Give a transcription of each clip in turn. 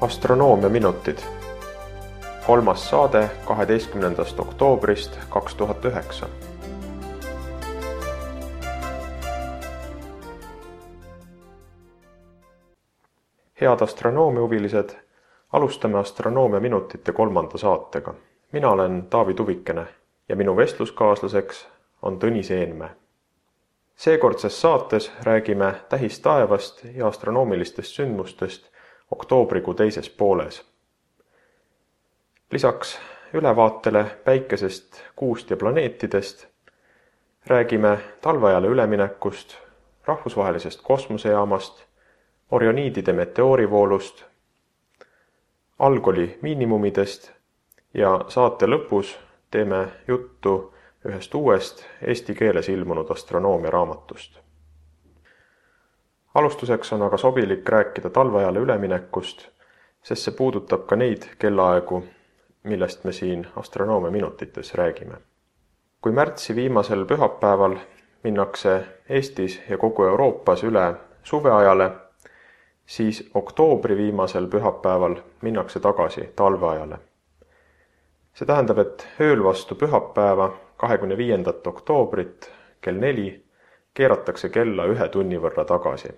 astronoomiaminutid. kolmas saade kaheteistkümnendast oktoobrist kaks tuhat üheksa. head astronoomiahuvilised, alustame astronoomiaminutite kolmanda saatega. mina olen Taavi Tuvikene ja minu vestluskaaslaseks on Tõnis Eenmäe seekordses saates räägime tähistaevast ja astronoomilistest sündmustest oktoobrikuu teises pooles. lisaks ülevaatele Päikesest, Kuust ja planeetidest räägime talveajale üleminekust, rahvusvahelisest kosmosejaamast, Orioniidide meteoorivoolust, algoli miinimumidest ja saate lõpus teeme juttu ühest uuest eesti keeles ilmunud astronoomia raamatust alustuseks on aga sobilik rääkida talveajale üleminekust, sest see puudutab ka neid kellaaegu, millest me siin astronoomia minutites räägime. kui märtsi viimasel pühapäeval minnakse Eestis ja kogu Euroopas üle suveajale, siis oktoobri viimasel pühapäeval minnakse tagasi talveajale. see tähendab, et ööl vastu pühapäeva, kahekümne viiendat oktoobrit kell neli keeratakse kella ühe tunni võrra tagasi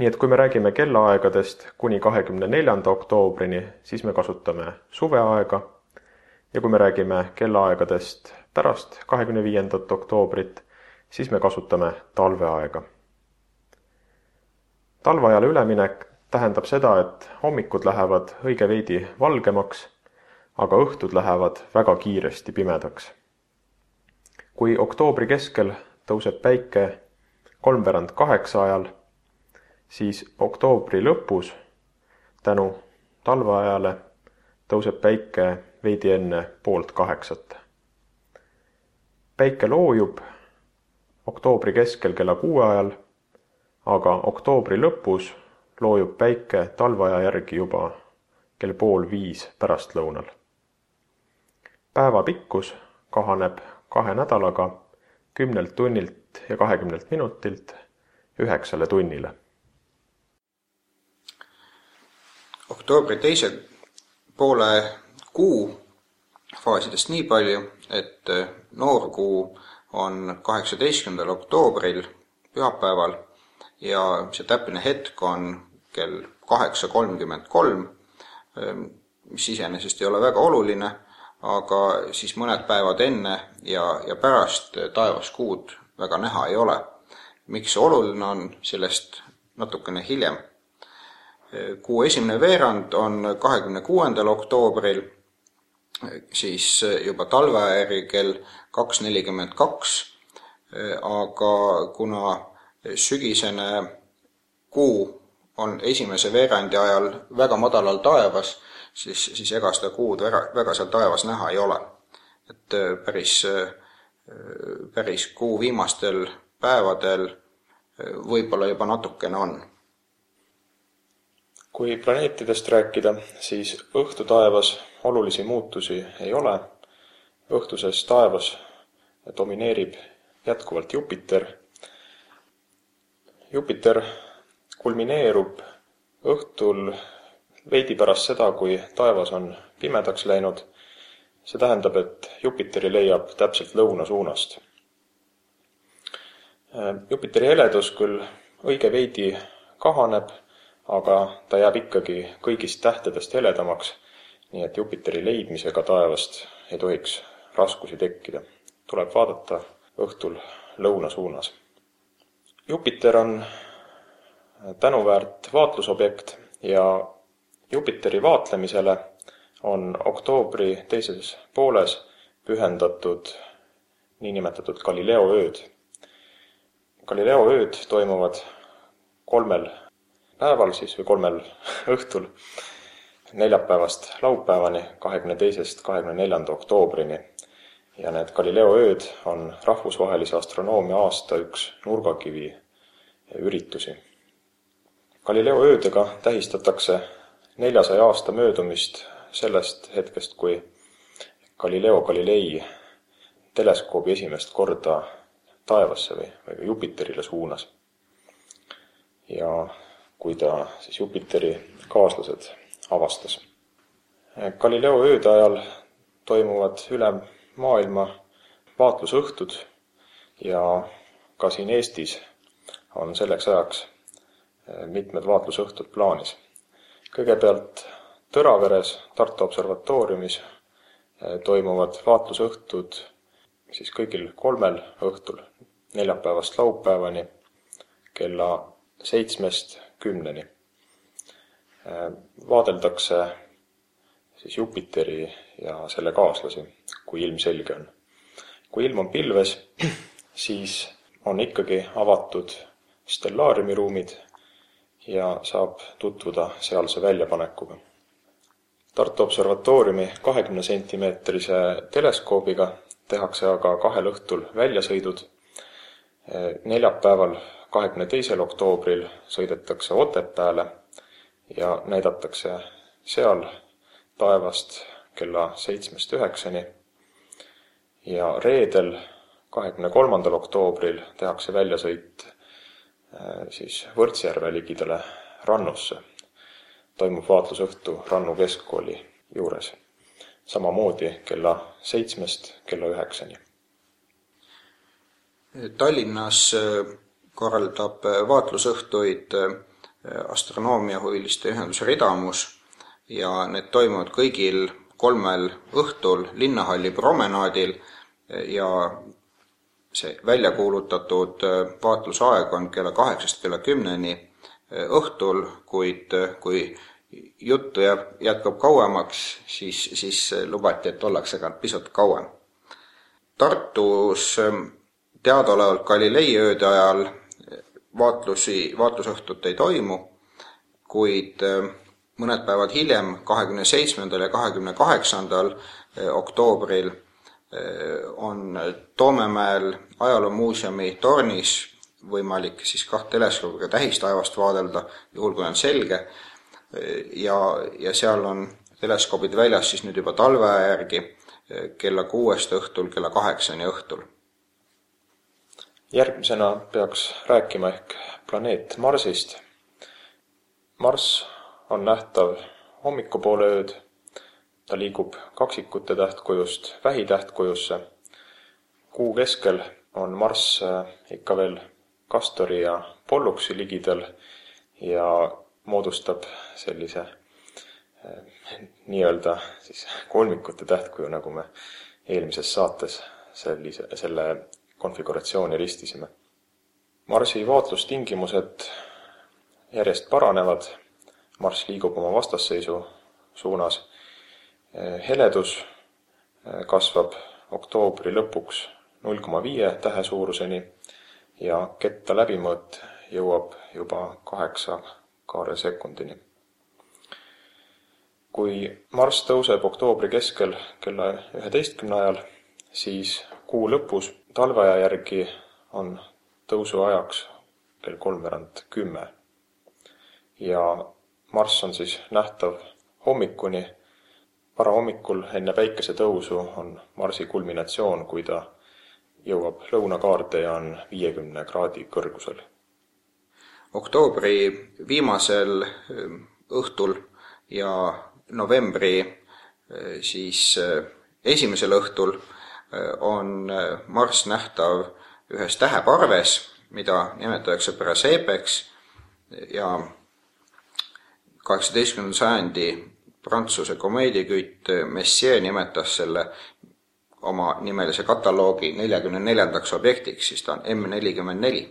nii et kui me räägime kellaaegadest kuni kahekümne neljanda oktoobrini, siis me kasutame suveaega ja kui me räägime kellaaegadest pärast kahekümne viiendat oktoobrit, siis me kasutame talveaega. talveajale üleminek tähendab seda, et hommikud lähevad õige veidi valgemaks, aga õhtud lähevad väga kiiresti pimedaks. kui oktoobri keskel tõuseb päike kolmveerand kaheksa ajal siis oktoobri lõpus tänu talveajale tõuseb päike veidi enne poolt kaheksat. päike loojub oktoobri keskel kella kuue ajal, aga oktoobri lõpus loojub päike talveaja järgi juba kell pool viis pärastlõunal. päeva pikkus kahaneb kahe nädalaga kümnelt tunnilt ja kahekümnelt minutilt üheksale tunnile oktoobri teise poole kuu faasidest nii palju, et äh, noorkuu on kaheksateistkümnendal oktoobril, pühapäeval, ja see täpne hetk on kell kaheksa kolmkümmend kolm, ähm, mis iseenesest ei ole väga oluline, aga siis mõned päevad enne ja, ja pärast taevas kuud väga näha ei ole. miks see oluline on, sellest natukene hiljem kuu esimene veerand on kahekümne kuuendal oktoobril, siis juba talveääri kell kaks nelikümmend kaks, aga kuna sügisene kuu on esimese veerandi ajal väga madalal taevas, siis, siis ega seda kuud väga, väga seal taevas näha ei ole. et päris, päris kuu viimastel päevadel võib-olla juba natukene on kui planeetidest rääkida, siis õhtutaevas olulisi muutusi ei ole. õhtuses taevas domineerib jätkuvalt Jupiter. Jupiter kulmineerub õhtul veidi pärast seda, kui taevas on pimedaks läinud. see tähendab, et Jupiteri leiab täpselt lõuna suunast. Jupiteri heledus küll õige veidi kahaneb aga ta jääb ikkagi kõigist tähtedest heledamaks, nii et Jupiteri leidmisega taevast ei tohiks raskusi tekkida. tuleb vaadata õhtul lõuna suunas. Jupiter on tänuväärt vaatlusobjekt ja Jupiteri vaatlemisele on oktoobri teises pooles pühendatud niinimetatud Galileo ööd. Galileo ööd toimuvad kolmel päeval siis või kolmel õhtul neljapäevast laupäevani, kahekümne teisest kahekümne neljanda oktoobrini. ja need Galileo ööd on rahvusvahelise astronoomia aasta üks nurgakivi üritusi. Galileo öödega tähistatakse neljasaja aasta möödumist sellest hetkest, kui Galileo Galilei teleskoobi esimest korda taevasse või, või Jupiterile suunas. ja kui ta siis Jupiteri kaaslased avastas. Galileo ööde ajal toimuvad üle maailma vaatlusõhtud ja ka siin Eestis on selleks ajaks mitmed vaatlusõhtud plaanis. kõigepealt Tõraveres Tartu observatooriumis toimuvad vaatlusõhtud siis kõigil kolmel õhtul, neljapäevast laupäevani kella seitsmest kümneni. vaadeldakse siis Jupiteri ja selle kaaslasi, kui ilm selge on. kui ilm on pilves, siis on ikkagi avatud stellaariumi ruumid ja saab tutvuda sealse väljapanekuga. Tartu observatooriumi kahekümne sentimeetrise teleskoobiga tehakse aga kahel õhtul väljasõidud. neljapäeval, kahekümne teisel oktoobril sõidetakse Otepääle ja näidatakse seal taevast kella seitsmest üheksani. ja reedel, kahekümne kolmandal oktoobril tehakse väljasõit äh, siis Võrtsjärve ligidale Rannusse. toimub vaatlusõhtu Rannu keskkooli juures samamoodi kella seitsmest kella üheksani. Tallinnas äh, korraldab äh, vaatlusõhtuid äh, astronoomiahuviliste ühendus Ridamus ja need toimuvad kõigil kolmel õhtul linnahalli promenaadil ja see välja kuulutatud vaatlusaeg on kella kaheksast kella kümneni õhtul, kuid kui juttu jääb, jätkub kauemaks, siis, siis lubati, et ollakse ka pisut kauem. Tartus ähm, teadaolevalt Galilei ööde ajal vaatlusi, vaatlusõhtut ei toimu, kuid ähm, mõned päevad hiljem, kahekümne seitsmendal ja kahekümne kaheksandal äh, oktoobril äh, on Toomemäel ajaloomuuseumi tornis võimalik siis kaht teleskoobiga tähistaevast vaadelda, juhul kui on selge ja, ja seal on teleskoobid väljas siis nüüd juba talveaja järgi kella kuuest õhtul kella kaheksani õhtul. Järgmisena peaks rääkima ehk planeet Marsist. Marss on nähtav hommikupoole ööd, ta liigub kaksikute tähtkujust vähitähtkujusse. kuu keskel on Marss äh, ikka veel Castori ja Polluksi ligidal ja moodustab sellise eh, nii-öelda siis kolmikute tähtkuju, nagu me eelmises saates sellise, selle konfiguratsiooni ristisime. Marsi vaatlustingimused järjest paranevad, Marss liigub oma vastasseisu suunas, heledus eh, kasvab oktoobri lõpuks null koma viie tähe suuruseni ja ketta läbimõõt jõuab juba kaheksa kaare sekundini. kui Marss tõuseb oktoobri keskel kella üheteistkümne ajal, siis kuu lõpus talveaja järgi on tõusuajaks kell kolmveerand kümme. ja Marss on siis nähtav hommikuni, varahommikul enne päikesetõusu on Marsi kulminatsioon, kui ta jõuab lõunakaarde ja on viiekümne kraadi kõrgusel oktoobri viimasel ähm, õhtul ja novembri äh, siis äh, esimesel õhtul on Marss nähtav ühes täheparves, mida nimetatakse Praseepeks ja kaheksateistkümnenda sajandi Prantsuse komeediakütt Messier nimetas selle oma nimelise kataloogi neljakümne neljandaks objektiks, siis ta on M nelikümmend neli.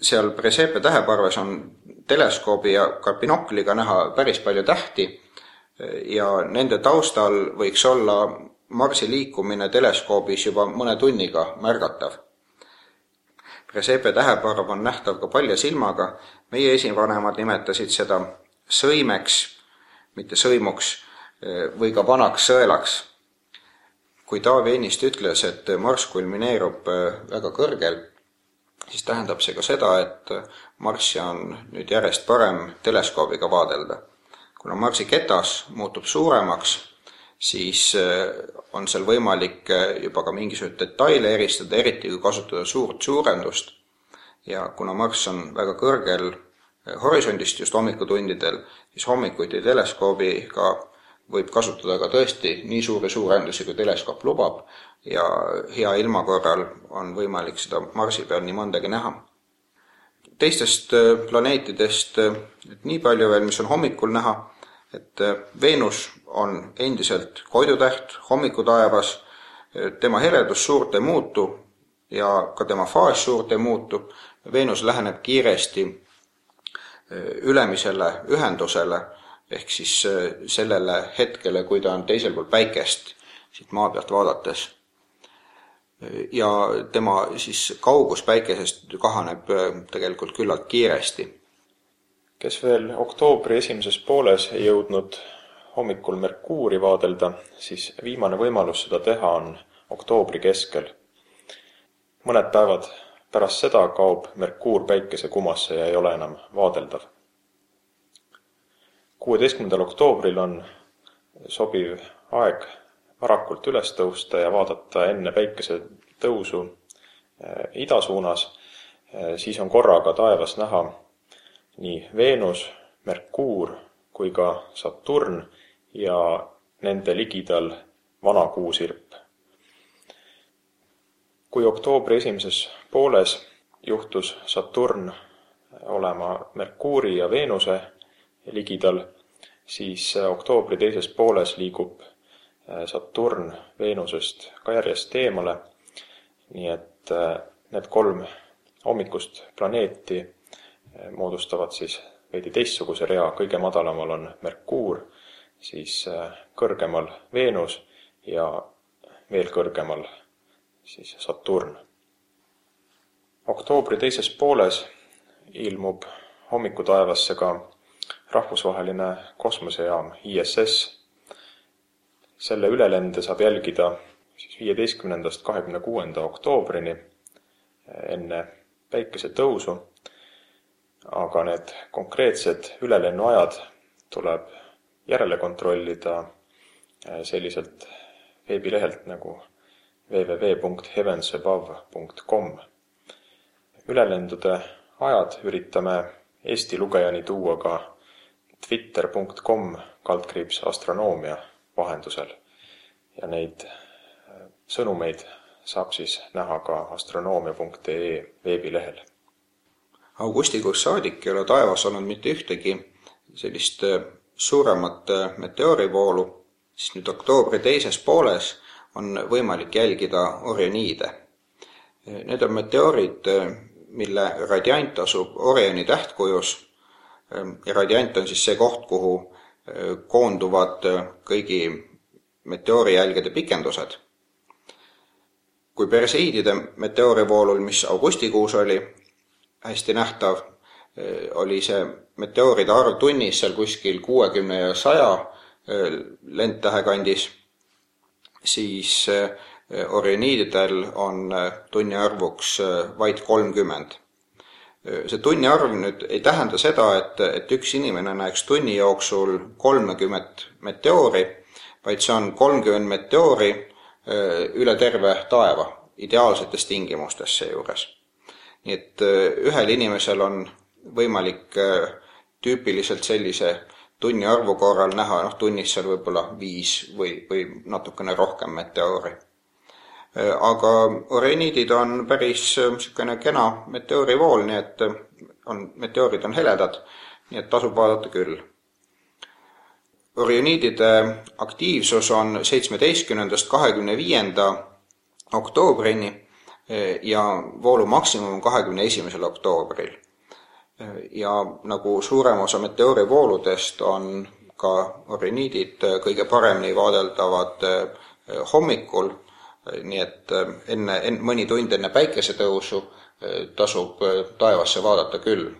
Seal Presepe täheparves on teleskoobi ja ka binokliga näha päris palju tähti ja nende taustal võiks olla Marsi liikumine teleskoobis juba mõne tunniga märgatav. Presepe täheparv on nähtav ka palja silmaga, meie esivanemad nimetasid seda sõimeks, mitte sõimuks, või ka vanaks sõelaks. kui Taavi Ennist ütles, et Marss kulmineerub väga kõrgel siis tähendab see ka seda, et Marssi on nüüd järjest parem teleskoobiga vaadelda. kuna Marsi ketas muutub suuremaks, siis äh, on seal võimalik äh, juba ka mingisuguseid detaile eristada, eriti kui kasutada suurt suurendust. ja kuna Marss on väga kõrgel horisondist just hommikutundidel, siis hommikuti teleskoobiga võib kasutada ka tõesti nii suuri suurendusi, kui teleskoop lubab ja hea ilma korral on võimalik seda Marsi peal nii mõndagi näha. teistest planeetidest et nii palju veel, mis on hommikul näha, et Veenus on endiselt koidutäht hommikutaevas, tema heledus suurt ei muutu ja ka tema faas suurt ei muutu, Veenus läheneb kiiresti ülemisele ühendusele, ehk siis sellele hetkele, kui ta on teisel pool päikest siit maa pealt vaadates. ja tema siis kaugus päikesest kahaneb tegelikult küllalt kiiresti. Kes veel oktoobri esimeses pooles ei jõudnud hommikul Merkuuri vaadelda, siis viimane võimalus seda teha on oktoobri keskel. mõned päevad pärast seda kaob Merkuur päikesekumasse ja ei ole enam vaadeldav. kuueteistkümnendal oktoobril on sobiv aeg varakult üles tõusta ja vaadata enne päikese tõusu eh, ida suunas, eh, siis on korraga taevas näha nii Veenus, Merkuur kui ka Saturn ja nende ligidal vana kuusirp. kui oktoobri esimeses pooles juhtus Saturn olema Merkuuri ja Veenuse ligidal, siis oktoobri teises pooles liigub Saturn Veenusest ka järjest eemale. nii et need kolm hommikust planeeti moodustavad siis veidi teistsuguse rea, kõige madalamal on Merkuur siis äh, kõrgemal Veenus ja veel kõrgemal siis Saturn. oktoobri teises pooles ilmub hommikutaevasse ka rahvusvaheline kosmosejaam ISS. selle ülelende saab jälgida siis viieteistkümnendast kahekümne kuuenda oktoobrini äh, enne päikesetõusu, aga need konkreetsed ülelennuajad tuleb järele kontrollida äh, selliselt veebilehelt nagu www.heavensabove.com. ülelendude ajad üritame Eesti lugejani tuua ka twitter.com kaldkriips astronoomia vahendusel ja neid äh, sõnumeid saab siis näha ka astronoomia.ee veebilehel. Augustikuust saadik ei ole taevas olnud mitte ühtegi sellist äh, suuremat meteoorivoolu, siis nüüd oktoobri teises pooles on võimalik jälgida Orioniide. Need on meteoorid, mille radiant asub Orioni tähtkujus ja radiant on siis see koht, kuhu koonduvad kõigi meteoorijälgede pikendused. kui Perseiidide meteoorivoolul, mis augustikuus oli hästi nähtav, oli see meteooride arv tunnis seal kuskil kuuekümne ja saja lendtähe kandis, siis Orioniididel on tunni arvuks vaid kolmkümmend. see tunni arv nüüd ei tähenda seda, et, et üks inimene näeks tunni jooksul kolmekümmet meteoori, vaid see on kolmkümmend meteoori üle terve taeva, ideaalsetes tingimustes seejuures. Nii et ühel inimesel on võimalik tüüpiliselt sellise tunni arvu korral näha, noh tunnis seal võib-olla viis või, või natukene rohkem meteoori. aga oreniidid on päris niisugune kena meteoorivool, nii et on, meteoorid on heledad, nii et tasub vaadata küll. Orioniidide aktiivsus on seitsmeteistkümnendast kahekümne viienda oktoobrini ja voolu maksimum on kahekümne esimesel oktoobril ja nagu suurem osa meteoorivooludest on ka oriniidid kõige paremini vaadeldavad hommikul, nii et enne, enne, mõni tund enne päikesetõusu tasub taevasse vaadata küll.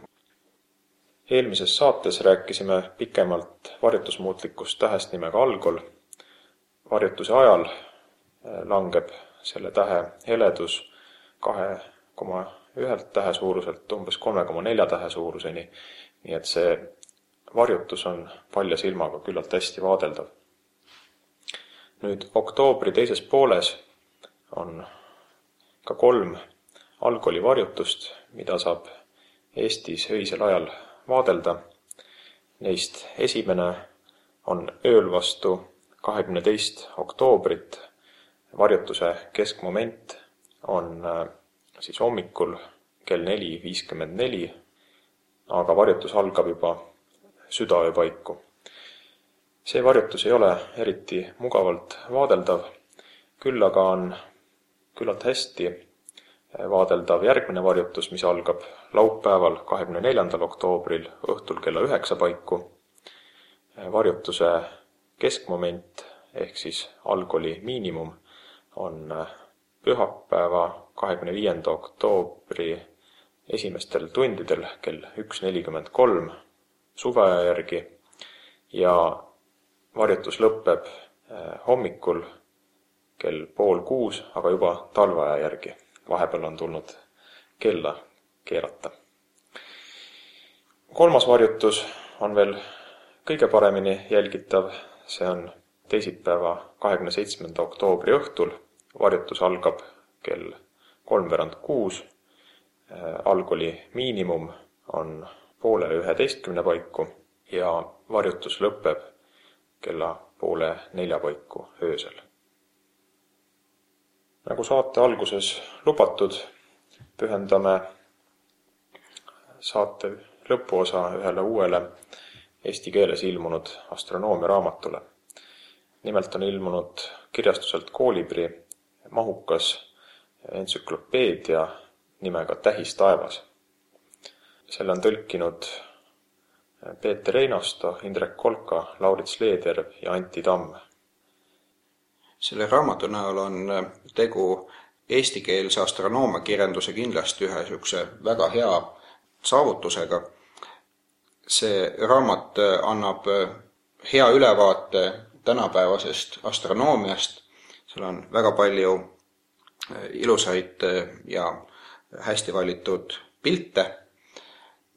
eelmises saates rääkisime pikemalt varjutusmuutlikust tähest nimega Algol. varjutuse ajal langeb selle tähe heledus kahe koma ühelt tähe suuruselt umbes kolme koma nelja tähe suuruseni, nii et see varjutus on palja silmaga küllalt hästi vaadeldav. nüüd oktoobri teises pooles on ka kolm algkooli varjutust, mida saab Eestis öisel ajal vaadelda. Neist esimene on ööl vastu kahekümne teist oktoobrit. varjutuse keskmoment on siis hommikul kell neli viiskümmend neli, aga varjutus algab juba südaöö paiku. see varjutus ei ole eriti mugavalt vaadeldav, küll aga on küllalt hästi vaadeldav järgmine varjutus, mis algab laupäeval, kahekümne neljandal oktoobril õhtul kella üheksa paiku. varjutuse keskmoment ehk siis algoli miinimum on pühapäeva, kahekümne viienda oktoobri esimestel tundidel kell üks nelikümmend kolm suveaja järgi ja varjutus lõpeb eh, hommikul kell pool kuus, aga juba talveaja järgi. vahepeal on tulnud kella keerata. kolmas varjutus on veel kõige paremini jälgitav, see on teisipäeva, kahekümne seitsmenda oktoobri õhtul. Varjutus algab kell kolmveerand kuus. Äh, algoli miinimum on poole üheteistkümne paiku ja varjutus lõpeb kella poole nelja paiku öösel. nagu saate alguses lubatud, pühendame saate lõpuosa ühele uuele eesti keeles ilmunud astronoomia raamatule. nimelt on ilmunud kirjastuselt Koolibri mahukas entsüklopeedia nimega Tähis taevas. selle on tõlkinud Peeter Einasto, Indrek Kolka, Laurits Leederv ja Anti Tamm. selle raamatu näol on tegu eestikeelse astronoomiakirjanduse kindlasti ühe niisuguse väga hea saavutusega. see raamat annab hea ülevaate tänapäevasest astronoomiast, seal on väga palju ilusaid ja hästi valitud pilte.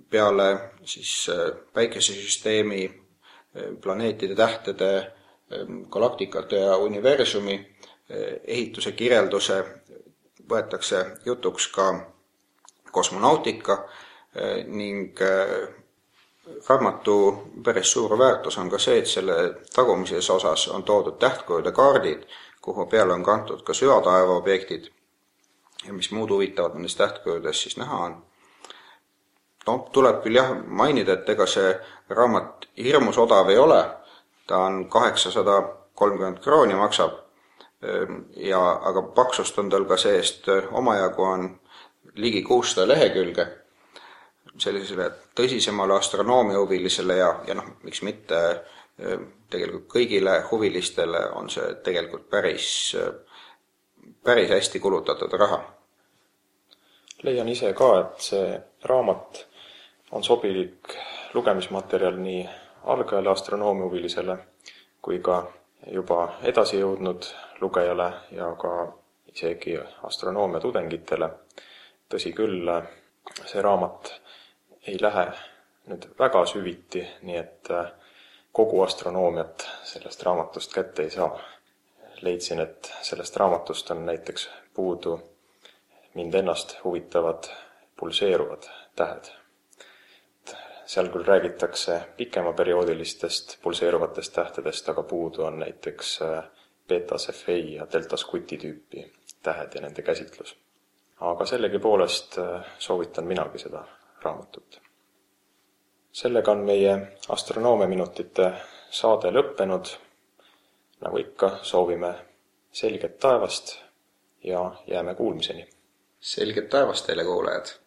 Peale siis päikesesüsteemi, planeetide, tähtede, galaktikate ja universumi ehituse kirjelduse võetakse jutuks ka kosmonautika ning raamatu päris suur väärtus on ka see, et selle tagumises osas on toodud tähtkujude kaardid, kuhu peale on kantud ka süvataeva objektid. Ja mis muud huvitavat nendest tähtkujudes siis näha on. noh, tuleb küll jah mainida, et ega see raamat hirmus odav ei ole, ta on kaheksasada kolmkümmend krooni maksab. Ja aga paksust on tal ka see-eest omajagu on ligi kuussada lehekülge, sellisele tõsisemale astronoomiahuvilisele ja, ja noh, miks mitte tegelikult kõigile huvilistele on see tegelikult päris, päris hästi kulutatud raha. leian ise ka, et see raamat on sobilik lugemismaterjal nii algajale astronoomiahuvilisele kui ka juba edasi jõudnud lugejale ja ka isegi astronoomia tudengitele. tõsi küll, see raamat ei lähe nüüd väga süviti, nii et äh, kogu astronoomiat sellest raamatust kätte ei saa. leidsin, et sellest raamatust on näiteks puudu mind ennast huvitavad pulseeruvad tähed. seal küll räägitakse pikemaperioodilistest pulseeruvatest tähtedest, aga puudu on näiteks äh, Beta Cephei ja Delta Scuti tüüpi tähed ja nende käsitlus. aga sellegipoolest äh, soovitan minagi seda raamatut sellega on meie astronoomiaminutite saade lõppenud. nagu ikka, soovime selget taevast ja jääme kuulmiseni. selget taevast teile, kuulajad!